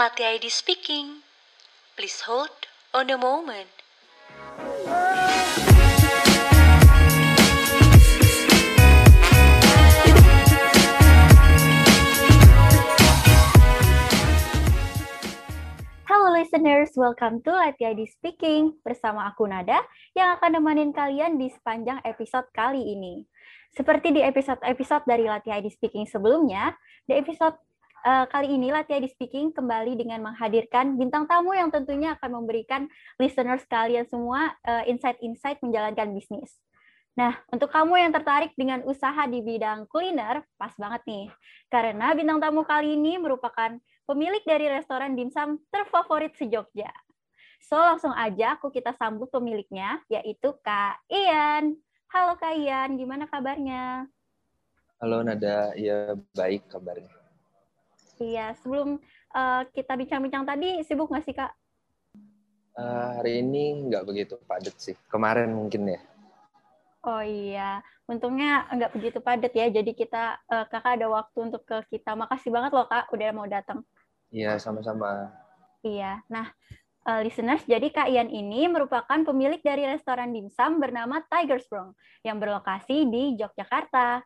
Latte ID speaking. Please hold on a moment. Halo listeners, welcome to Latte ID Speaking bersama aku Nada yang akan nemenin kalian di sepanjang episode kali ini. Seperti di episode-episode dari Latte ID Speaking sebelumnya, di episode uh, kali ini Latihan di Speaking kembali dengan menghadirkan bintang tamu yang tentunya akan memberikan listeners kalian semua uh, insight-insight menjalankan bisnis. Nah, untuk kamu yang tertarik dengan usaha di bidang kuliner, pas banget nih. Karena bintang tamu kali ini merupakan pemilik dari restoran dimsum terfavorit se-Jogja. So, langsung aja aku kita sambut pemiliknya, yaitu Kak Ian. Halo Kak Ian, gimana kabarnya? Halo Nada, ya baik kabarnya. Iya, sebelum uh, kita bincang-bincang tadi, sibuk nggak sih, Kak? Uh, hari ini nggak begitu padat sih. Kemarin mungkin ya. Oh iya, untungnya nggak begitu padat ya. Jadi kita, uh, Kakak ada waktu untuk ke kita. Makasih banget loh, Kak, udah mau datang. Iya, sama-sama. Iya, nah uh, listeners, jadi Kak Ian ini merupakan pemilik dari restoran dimsum bernama Tiger Sprung yang berlokasi di Yogyakarta.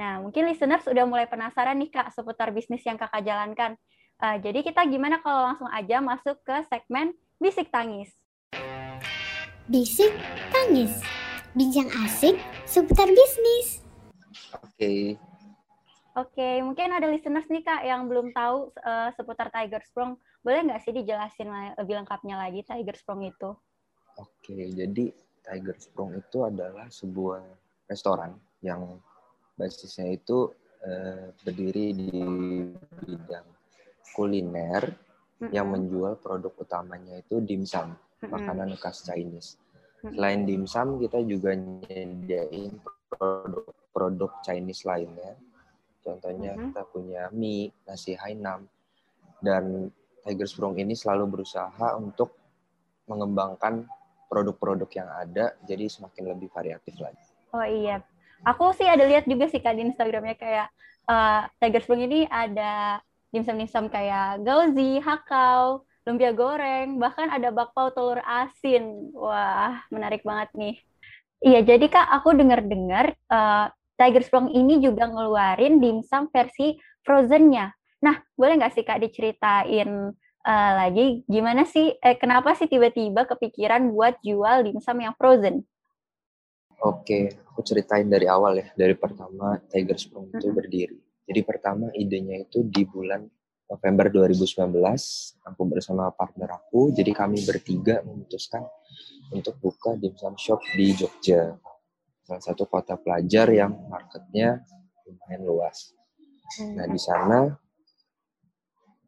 Nah, mungkin listeners sudah mulai penasaran nih Kak seputar bisnis yang Kakak jalankan. Uh, jadi kita gimana kalau langsung aja masuk ke segmen Bisik Tangis. Bisik Tangis. Bincang asik seputar bisnis. Oke. Okay. Oke, okay, mungkin ada listeners nih Kak yang belum tahu uh, seputar Tiger Sprung. Boleh nggak sih dijelasin lebih lengkapnya lagi Tiger Sprung itu? Oke, okay, jadi Tiger Sprung itu adalah sebuah restoran yang basisnya itu uh, berdiri di bidang kuliner mm-hmm. yang menjual produk utamanya itu dimsum, mm-hmm. makanan khas Chinese. Mm-hmm. Selain dimsum, kita juga nyediain produk-produk Chinese lainnya. Contohnya mm-hmm. kita punya mie, nasi Hainam, dan Tiger Sprung ini selalu berusaha untuk mengembangkan produk-produk yang ada jadi semakin lebih variatif lagi. Oh iya, aku sih ada lihat juga sih kak di Instagramnya kayak uh, Tiger Sprung ini ada dimsum-dimsum kayak gauzi, hakau, lumpia goreng, bahkan ada bakpao telur asin. Wah, menarik banget nih. Iya, jadi Kak, aku dengar-dengar uh, Tiger Sprung ini juga ngeluarin dimsum versi frozennya. Nah, boleh nggak sih Kak diceritain uh, lagi gimana sih, eh, kenapa sih tiba-tiba kepikiran buat jual dimsum yang frozen? Oke, aku ceritain dari awal ya. Dari pertama Tiger Sprung itu berdiri. Jadi pertama idenya itu di bulan November 2019, aku bersama partner aku, jadi kami bertiga memutuskan untuk buka dimsum shop di Jogja. Salah satu kota pelajar yang marketnya lumayan luas. Nah, di sana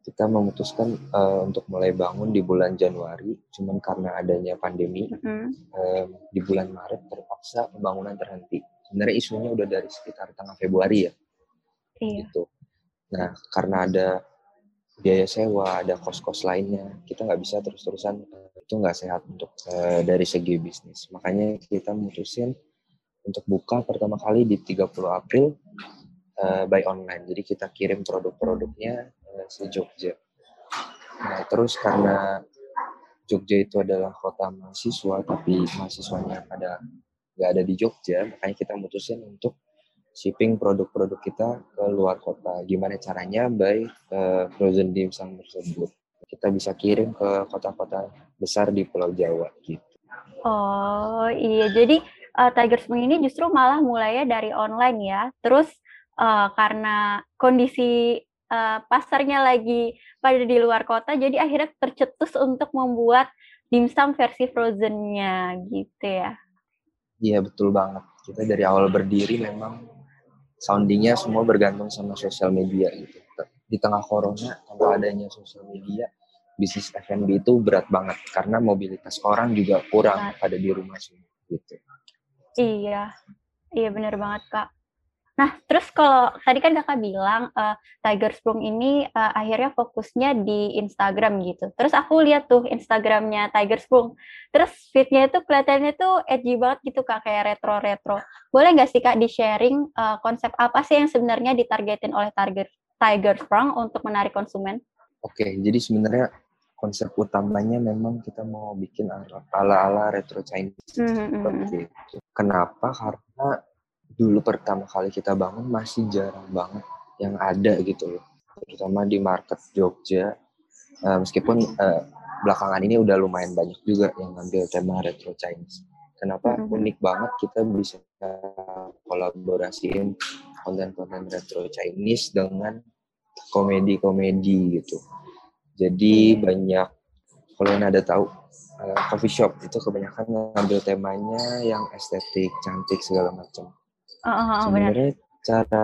kita memutuskan uh, untuk mulai bangun di bulan Januari, cuman karena adanya pandemi mm-hmm. uh, di bulan Maret terpaksa pembangunan terhenti. Sebenarnya isunya udah dari sekitar tengah Februari ya, iya. gitu. Nah karena ada biaya sewa, ada kos-kos lainnya, kita nggak bisa terus-terusan itu nggak sehat untuk uh, dari segi bisnis. Makanya kita memutusin untuk buka pertama kali di 30 April uh, by online. Jadi kita kirim produk-produknya se Jogja. Nah, terus karena Jogja itu adalah kota mahasiswa, tapi mahasiswanya pada nggak ada di Jogja, makanya kita mutusin untuk shipping produk-produk kita ke luar kota. Gimana caranya by uh, frozen dimsum tersebut. Kita bisa kirim ke kota-kota besar di Pulau Jawa gitu. Oh iya, jadi uh, Tiger Spring ini justru malah mulainya dari online ya. Terus uh, karena kondisi uh, pasarnya lagi pada di luar kota, jadi akhirnya tercetus untuk membuat dimsum versi frozennya gitu ya. Iya betul banget. Kita dari awal berdiri memang soundingnya semua bergantung sama sosial media gitu. Di tengah corona, tanpa adanya sosial media, bisnis F&B itu berat banget karena mobilitas orang juga kurang pada di rumah semua gitu. Iya, iya benar banget kak. Nah, terus kalau tadi kan kakak bilang uh, Tiger Sprung ini uh, akhirnya fokusnya di Instagram gitu. Terus aku lihat tuh Instagramnya Tiger Sprung. Terus fitnya itu kelihatannya tuh edgy banget gitu kak, kayak retro-retro. Boleh nggak sih kak di-sharing uh, konsep apa sih yang sebenarnya ditargetin oleh Tiger Tiger Sprung untuk menarik konsumen? Oke, jadi sebenarnya konsep utamanya memang kita mau bikin ala-ala retro Chinese Mhm, seperti itu. Kenapa? Karena dulu pertama kali kita bangun masih jarang banget yang ada gitu loh. Terutama di market Jogja. Eh, meskipun eh, belakangan ini udah lumayan banyak juga yang ngambil tema retro Chinese. Kenapa Mhm. unik banget kita bisa kolaborasiin konten-konten retro Chinese dengan komedi-komedi gitu. Jadi Hmm. banyak kalau yang ada tahu eh, coffee shop itu kebanyakan ngambil temanya yang estetik, cantik segala macam. Oh, oh, oh, benar. Sebenarnya cara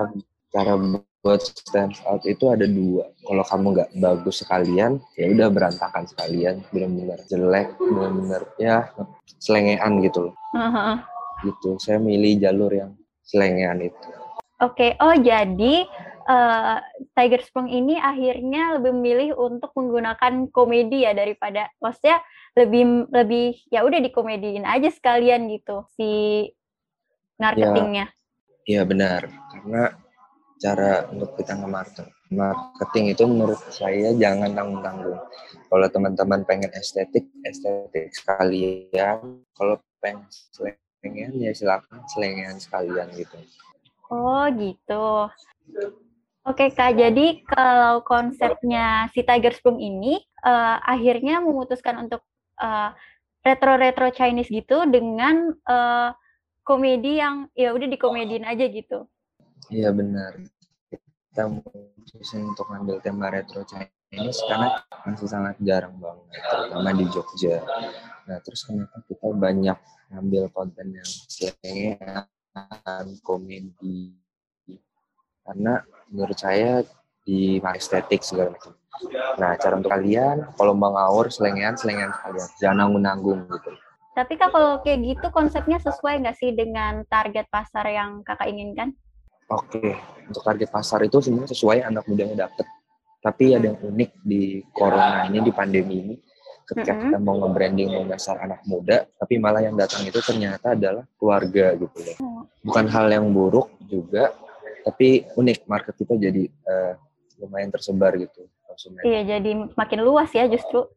cara buat stand out itu ada dua. Kalau kamu nggak bagus sekalian, ya udah berantakan sekalian, benar-benar jelek, benar-benar ya selengean gitu loh. Oh, oh, oh. Gitu. Saya milih jalur yang selengean itu. Oke, oh jadi eh, Tiger Sprung ini akhirnya lebih memilih untuk menggunakan komedi ya daripada maksudnya lebih lebih ya udah dikomediin aja sekalian gitu si marketingnya. Iya benar, karena cara untuk kita nge-market marketing itu menurut saya jangan tanggung-tanggung. Kalau teman-teman pengen estetik, estetik sekalian. Kalau pengen selengean, ya silakan selengean sekalian gitu. Oh gitu. Oke Kak, jadi kalau konsepnya si Tiger Sprung ini eh, akhirnya memutuskan untuk eh, retro-retro Chinese gitu dengan eh, komedi yang ya udah dikomediin aja gitu. Iya benar. Kita mutusin untuk ngambil tema retro Chinese karena masih sangat jarang banget, terutama di Jogja. Nah terus kenapa kita banyak ngambil konten yang selengean, komedi, karena menurut saya di estetik segala macam. Nah, cara untuk kalian kalau mau ngawur selengean selengean sekalian, jangan nanggung-nanggung gitu. Tapi Kak kalau kayak gitu konsepnya sesuai nggak sih dengan target pasar yang Kakak inginkan? Oke, untuk target pasar itu sebenarnya sesuai anak mudanya dapet. Tapi ada yang unik di corona ini, di pandemi ini, ketika Mm-mm. kita mau nge-branding menyasar anak muda, tapi malah yang datang itu ternyata adalah keluarga gitu loh. Bukan hal yang buruk juga, tapi unik market kita jadi eh, lumayan tersebar gitu konsumen. Iya, jadi makin luas ya justru.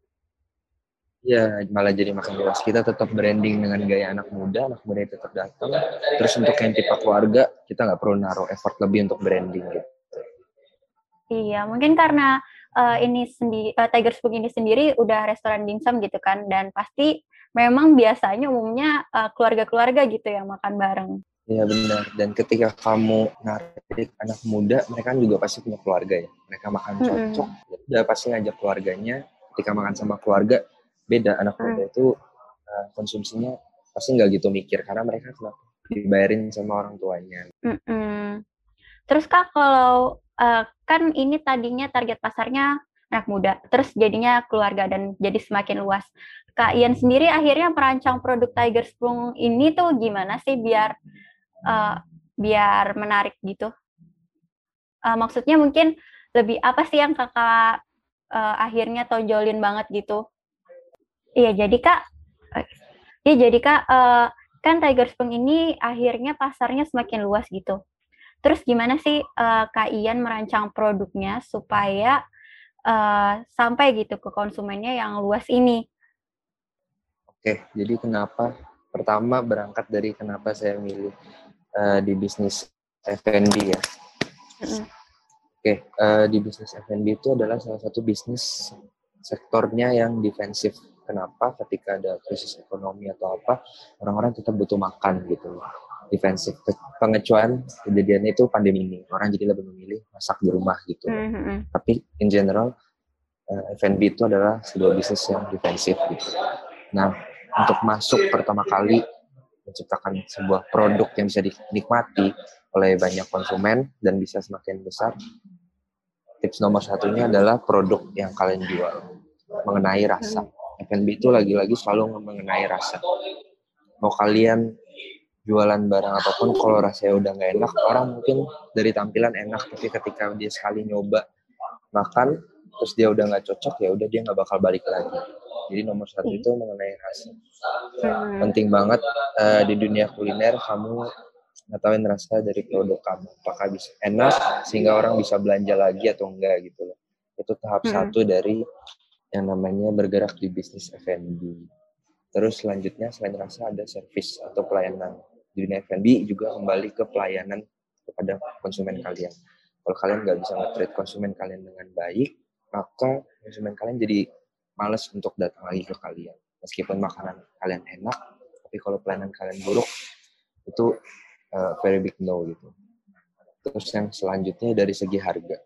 Iya, malah jadi makin luas. Kita tetap branding dengan gaya anak muda, anak muda tetap datang. Terus untuk yang tipe keluarga, kita nggak perlu naruh effort lebih untuk branding gitu. Iya, mungkin karena eh, ini sendiri Tiger Spoon ini sendiri udah restoran dimsum gitu kan dan pasti memang biasanya umumnya eh, keluarga-keluarga gitu yang makan bareng. Iya benar. Dan ketika kamu narik anak muda, mereka kan juga pasti punya keluarga ya. Mereka makan cocok, udah pasti ngajak keluarganya. Ketika makan sama keluarga, beda. Anak Mm. muda itu uh, konsumsinya pasti nggak gitu mikir karena mereka kenapa dibayarin sama orang tuanya. Mm-mm. Terus kak kalau eh, kan ini tadinya target pasarnya anak muda, terus jadinya keluarga dan jadi semakin luas. Kak Ian sendiri akhirnya merancang produk Tiger Spoon ini tuh gimana sih biar eh, biar menarik gitu? Eh, maksudnya mungkin lebih apa sih yang kakak eh, akhirnya tonjolin banget gitu? Iya jadi kak, iya jadi kak eh, kan Tiger Spoon ini akhirnya pasarnya semakin luas gitu. Terus gimana sih eh, Kak Ian merancang produknya supaya eh, sampai gitu ke konsumennya yang luas ini? Oke, jadi kenapa? Pertama berangkat dari kenapa saya milih uh, di bisnis F&B ya. Mm-mm. Oke, uh, di bisnis F&B itu adalah salah satu bisnis sektornya yang defensif. Kenapa? Ketika ada krisis ekonomi atau apa, orang-orang tetap butuh makan gitu. Defensif. Pengecualian kejadiannya itu pandemi ini. Orang jadi lebih memilih masak di rumah gitu. loh. Mhm. Tapi in general, uh, F&B itu adalah sebuah bisnis yang defensif gitu. Nah, untuk masuk pertama kali menciptakan sebuah produk yang bisa dinikmati oleh banyak konsumen dan bisa semakin besar. Tips nomor satunya adalah produk yang kalian jual mengenai rasa. F&B itu lagi-lagi selalu mengenai rasa. Mau kalian jualan barang apa pun, kalau rasanya udah nggak enak, orang mungkin dari tampilan enak, tapi ketika dia sekali nyoba makan, terus dia udah nggak cocok, ya udah dia nggak bakal balik lagi. Jadi nomor satu itu mengenai rasa Hmm. penting banget eh, di dunia kuliner kamu ngetahuin rasa dari produk kamu apakah bisa enak sehingga orang bisa belanja lagi atau enggak gitu loh Itu tahap Mm-mm. satu dari yang namanya bergerak di bisnis F&B. Terus selanjutnya selain rasa ada service atau pelayanan. Di dunia F&B juga kembali ke pelayanan kepada konsumen kalian. Kalau kalian nggak bisa nge-treat konsumen kalian dengan baik, maka konsumen kalian jadi males untuk datang lagi ke kalian. Meskipun makanan kalian enak, tapi kalau pelayanan kalian buruk, itu uh, very big no gitu. Terus yang selanjutnya dari segi harga.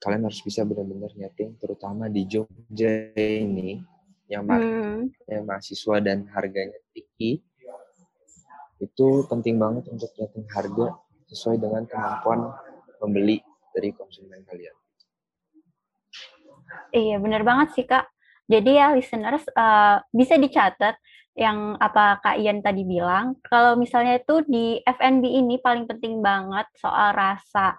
Kalian harus bisa benar-benar nyeting, terutama di Jogja ini, yang Hmm. mahasiswa dan harganya tinggi, itu penting banget untuk nyeting harga sesuai dengan kemampuan membeli dari konsumen kalian. Iya, bener banget sih, Kak. Jadi ya, listeners, eh, bisa dicatat yang apa Kak Ian tadi bilang, kalau misalnya itu di F&B ini paling penting banget soal rasa.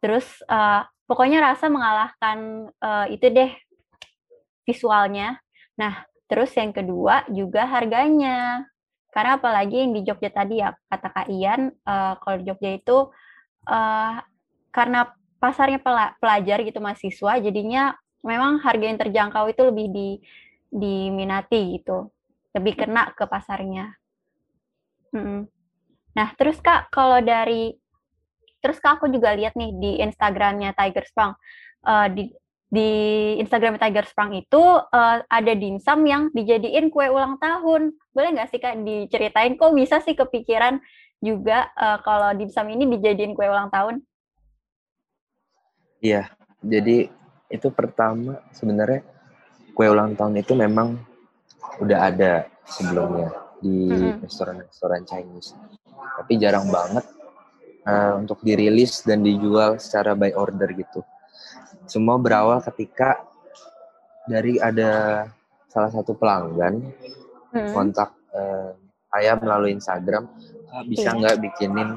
Terus, eh, pokoknya rasa mengalahkan eh, itu deh visualnya. Nah, terus yang kedua juga harganya. Karena apalagi yang di Jogja tadi ya, kata Kak Ian, eh, kalau di Jogja itu eh, karena pasarnya pela- pelajar gitu mahasiswa, jadinya memang harga yang terjangkau itu lebih di diminati gitu, lebih kena ke pasarnya. Mm-mm. Nah, terus Kak, kalau dari terus Kak aku juga lihat nih di Instagramnya Tiger Sprang, Eh, di di Instagram Tiger Sprang itu eh, ada dimsum yang dijadiin kue ulang tahun. Boleh nggak sih Kak diceritain kok bisa sih kepikiran juga eh, kalau dimsum ini dijadiin kue ulang tahun? Iya, jadi itu pertama sebenarnya kue ulang tahun itu memang udah ada sebelumnya di Mm-mm. restoran-restoran Chinese. Tapi jarang banget eh, untuk dirilis dan dijual secara by order gitu. Semua berawal ketika dari ada salah satu pelanggan Mm. kontak eh, saya melalui Instagram, "Kak, bisa Iya. nggak bikinin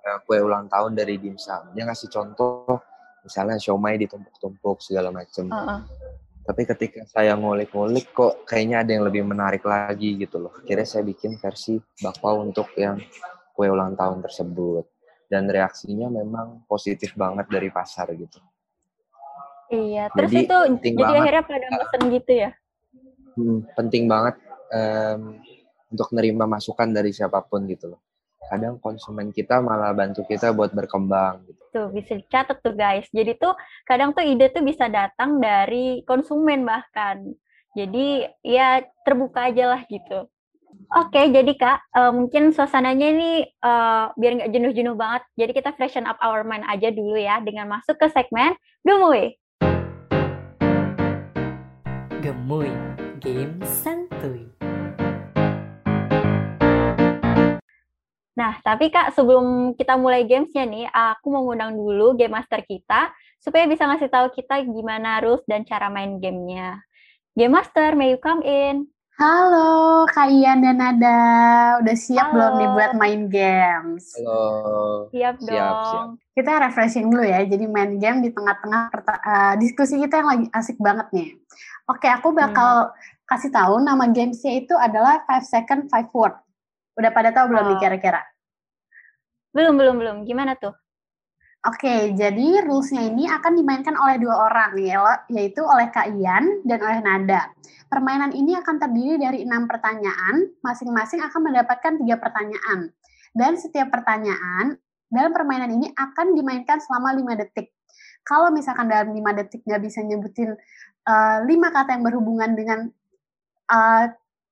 eh, kue ulang tahun dari dimsum? Dia ngasih contoh, misalnya siomay ditumpuk-tumpuk segala macem. Heeh. Tapi ketika saya ngulik-ngulik kok kayaknya ada yang lebih menarik lagi gitu loh. Akhirnya saya bikin versi bakpao untuk yang kue ulang tahun tersebut. Dan reaksinya memang positif banget dari pasar gitu. Iya, terus Jadi, itu penting jadi banget. akhirnya pada mesen gitu ya? Hmm, penting banget em, untuk nerima masukan dari siapa pun gitu loh. Kadang konsumen kita malah bantu kita buat berkembang gitu. Tuh, bisa dicatat tuh guys. Jadi tuh kadang tuh ide tuh bisa datang dari konsumen bahkan. Jadi ya terbuka aja lah gitu. Oke, jadi Kak, eh, mungkin suasananya ini eh, biar nggak jenuh-jenuh banget. Jadi kita freshen up our mind aja dulu ya dengan masuk ke segmen Gemuy. Gemuy, game santuy. Nah, tapi Kak, sebelum kita mulai gamesnya nih, aku mau ngundang dulu game master kita supaya bisa ngasih tahu kita gimana rules dan cara main gamenya. Game master, may you come in? Halo, Kak Ian dan Nada. Udah siap belum nih Halo. buat main games? Halo. Siap dong. Siap, siap. Kita refreshing dulu ya, jadi main game di tengah-tengah eh, diskusi kita yang lagi asik banget nih. Oke, aku bakal kasih tahu nama gamesnya itu adalah 5 second 5 word. Udah pada tahu belum nih Oh. kira-kira? Belum, belum, belum. Gimana tuh? Oke, jadi rules-nya ini akan dimainkan oleh dua orang, ya- yaitu oleh Kak Ian dan oleh Nada. Permainan ini akan terdiri dari enam pertanyaan, masing-masing akan mendapatkan tiga pertanyaan. Dan setiap pertanyaan dalam permainan ini akan dimainkan selama lima detik. Kalau misalkan dalam lima detik nggak bisa nyebutin eh, lima kata yang berhubungan dengan eh,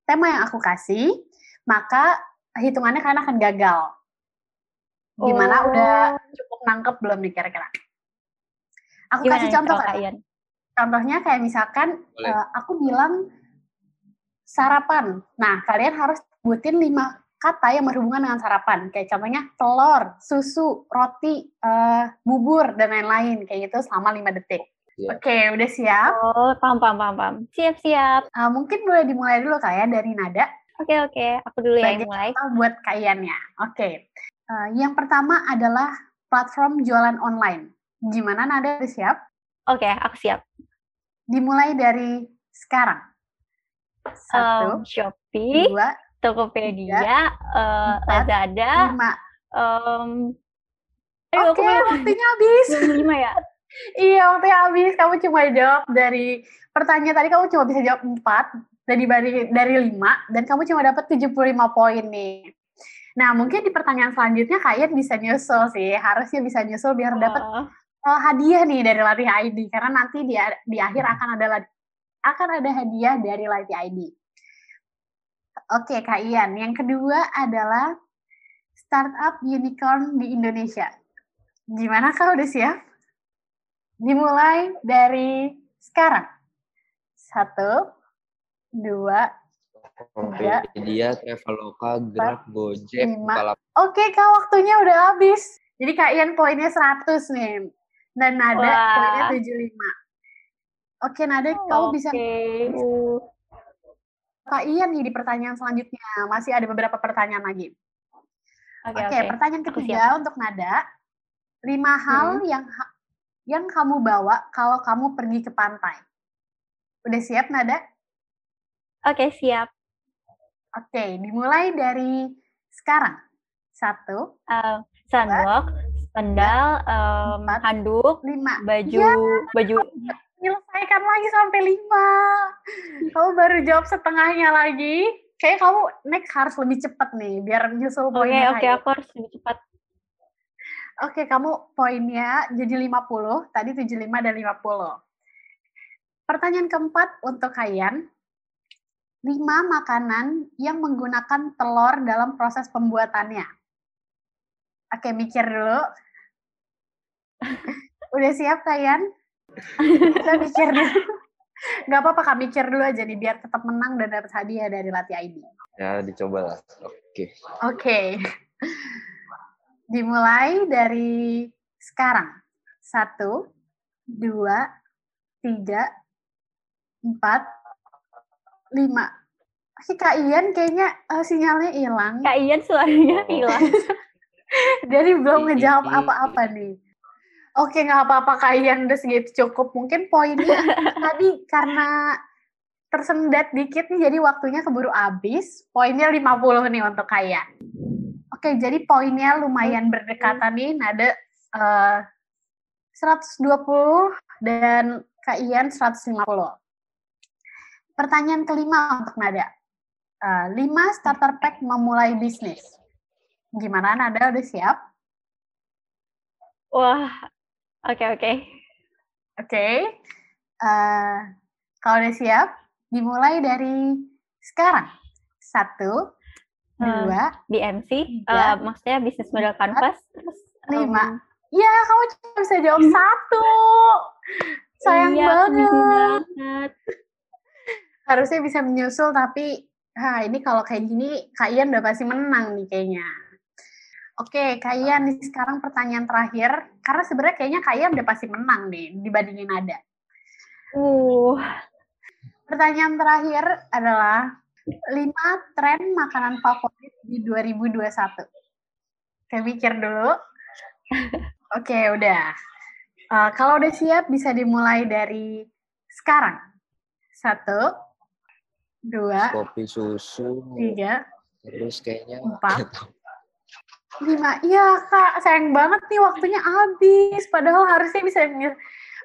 tema yang aku kasih, maka hitungannya kalian akan gagal. Gimana? Oh. Udah cukup nangkep belum nih kira-kira? Aku Gimana kasih contoh kan? Kak Ian? Contohnya kayak misalkan Boleh. eh, aku bilang sarapan. Nah, kalian harus sebutin lima kata yang berhubungan dengan sarapan. Kayak contohnya telur, susu, roti, eh, bubur, dan lain-lain. Kayak gitu selama lima detik. Iya. Oke, udah siap? Oh, paham, paham, paham, paham. Siap, siap. Eh, mungkin boleh dimulai dulu kak ya dari nada. Oke, oke. Aku dulu ya yang mulai. buat kaliannya. Oke. Eh, yang pertama adalah platform jualan online. Gimana nada siap? Oke, aku siap. Dimulai dari sekarang. Satu, Em, Shopee, dua, Tokopedia, eh, empat, Lazada, lima. aku Oke, belum waktunya habis. lima ya. Iya, waktunya habis. Kamu cuma jawab dari pertanyaan tadi kamu cuma bisa jawab 4 dari dari 5 dan kamu cuma dapat 75 poin nih. Nah, mungkin di pertanyaan selanjutnya kalian bisa nyusul sih. Harusnya bisa nyusul biar dapat uh, hadiah nih dari Latih ID karena nanti di di akhir akan ada akan ada hadiah dari Latih ID. Oke, Kak Ian. Yang kedua adalah startup unicorn di Indonesia. Gimana Kak udah siap? Dimulai dari sekarang. Satu, dua. Tokopedia, Traveloka, Grab, Gojek. Bukalapak. Oke, Kak, waktunya udah habis. Jadi Kak Ian poinnya 100 nih. Dan Nada Wah. poinnya 75. Oke, Nada, kamu bisa Oke. Kak Ian nih di pertanyaan selanjutnya. Masih ada beberapa pertanyaan lagi. Oke, Oke, oke. pertanyaan Aku ketiga untuk Nada. Lima hal yang ha- yang kamu bawa kalau kamu pergi ke pantai. Udah siap, Nada? Oke, siap. Oke, dimulai dari sekarang. Satu, Um, sunblock, sandal, um, Empat. handuk, lima. baju, Ya. baju. Menyelesaikan lagi sampai lima. Kamu baru jawab setengahnya lagi. Kayak kamu next harus lebih cepat nih, biar nyusul Oke, poinnya. oke, Kak aku harus lebih cepat. Oke, kamu poinnya jadi 50, tadi 75 dan 50. Pertanyaan keempat untuk kalian. 5 makanan yang menggunakan telur dalam proses pembuatannya. Oke, mikir dulu. Udah siap kalian? Kita mikir dulu. Gak apa-apa, Kak. Mikir dulu aja nih, biar tetap menang dan dapat hadiah dari Latih ID. Ya, dicoba lah. Oke. Oke. Dimulai dari sekarang. Satu, dua, tiga, empat, lima. Oke, Kak Ian kayaknya eh, sinyalnya hilang. Kak Ian suaranya Oh. hilang. Jadi belum Ih, ngejawab ih, ih. apa-apa nih. Oke, nggak apa-apa Kak Ian, udah segitu cukup. Mungkin poinnya tadi karena tersendat dikit nih, jadi waktunya keburu habis. Poinnya 50 nih untuk Kak Ian. Oke, jadi poinnya lumayan berdekatan nih, nada eh, 120 dan Kak Ian 150. Pertanyaan kelima untuk Nada. Eh, lima starter pack memulai bisnis. Gimana Nada, udah siap? Wah, oke oke. Oke. Eh, kalau udah siap, dimulai dari sekarang. Satu, Hmm. dua, BMC, Tiga. eh, maksudnya bisnis model canvas, terus Lima. Ya, kamu cuma bisa jawab satu. Sayang iya, banget. Harusnya bisa menyusul, tapi ah, ini kalau kayak gini, Kak Ian udah pasti menang nih kayaknya. Oke, Kak Ian, nih sekarang pertanyaan terakhir. Karena sebenarnya kayaknya Kak Ian udah pasti menang nih dibandingin Nada. Uh, Pertanyaan terakhir adalah 5 tren makanan favorit di 2021. Oke, mikir dulu. Oke, udah. Eh, kalau udah siap, bisa dimulai dari sekarang. Satu, dua, Kopi susu. tiga, Terus kayaknya Empat. lima. Iya, Kak. Sayang banget nih waktunya habis. Padahal harusnya bisa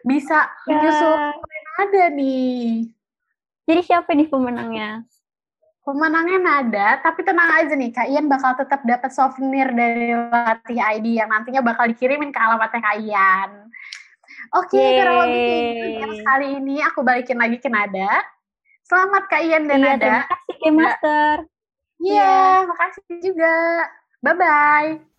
bisa menyusul ya. ada nih. Jadi siapa nih pemenangnya? Pemenangnya Nada, tapi tenang aja nih, Kak Ian bakal tetap dapat souvenir dari Latih ID yang nantinya bakal dikirimin ke alamatnya Kak Ian. Oke, Yeay. kurang lebih kayak gitu. Yang kali ini aku balikin lagi ke Nada. Selamat Kak Ian dan Iya, Nada. terima kasih Game Master. Iya, makasih juga. Bye-bye.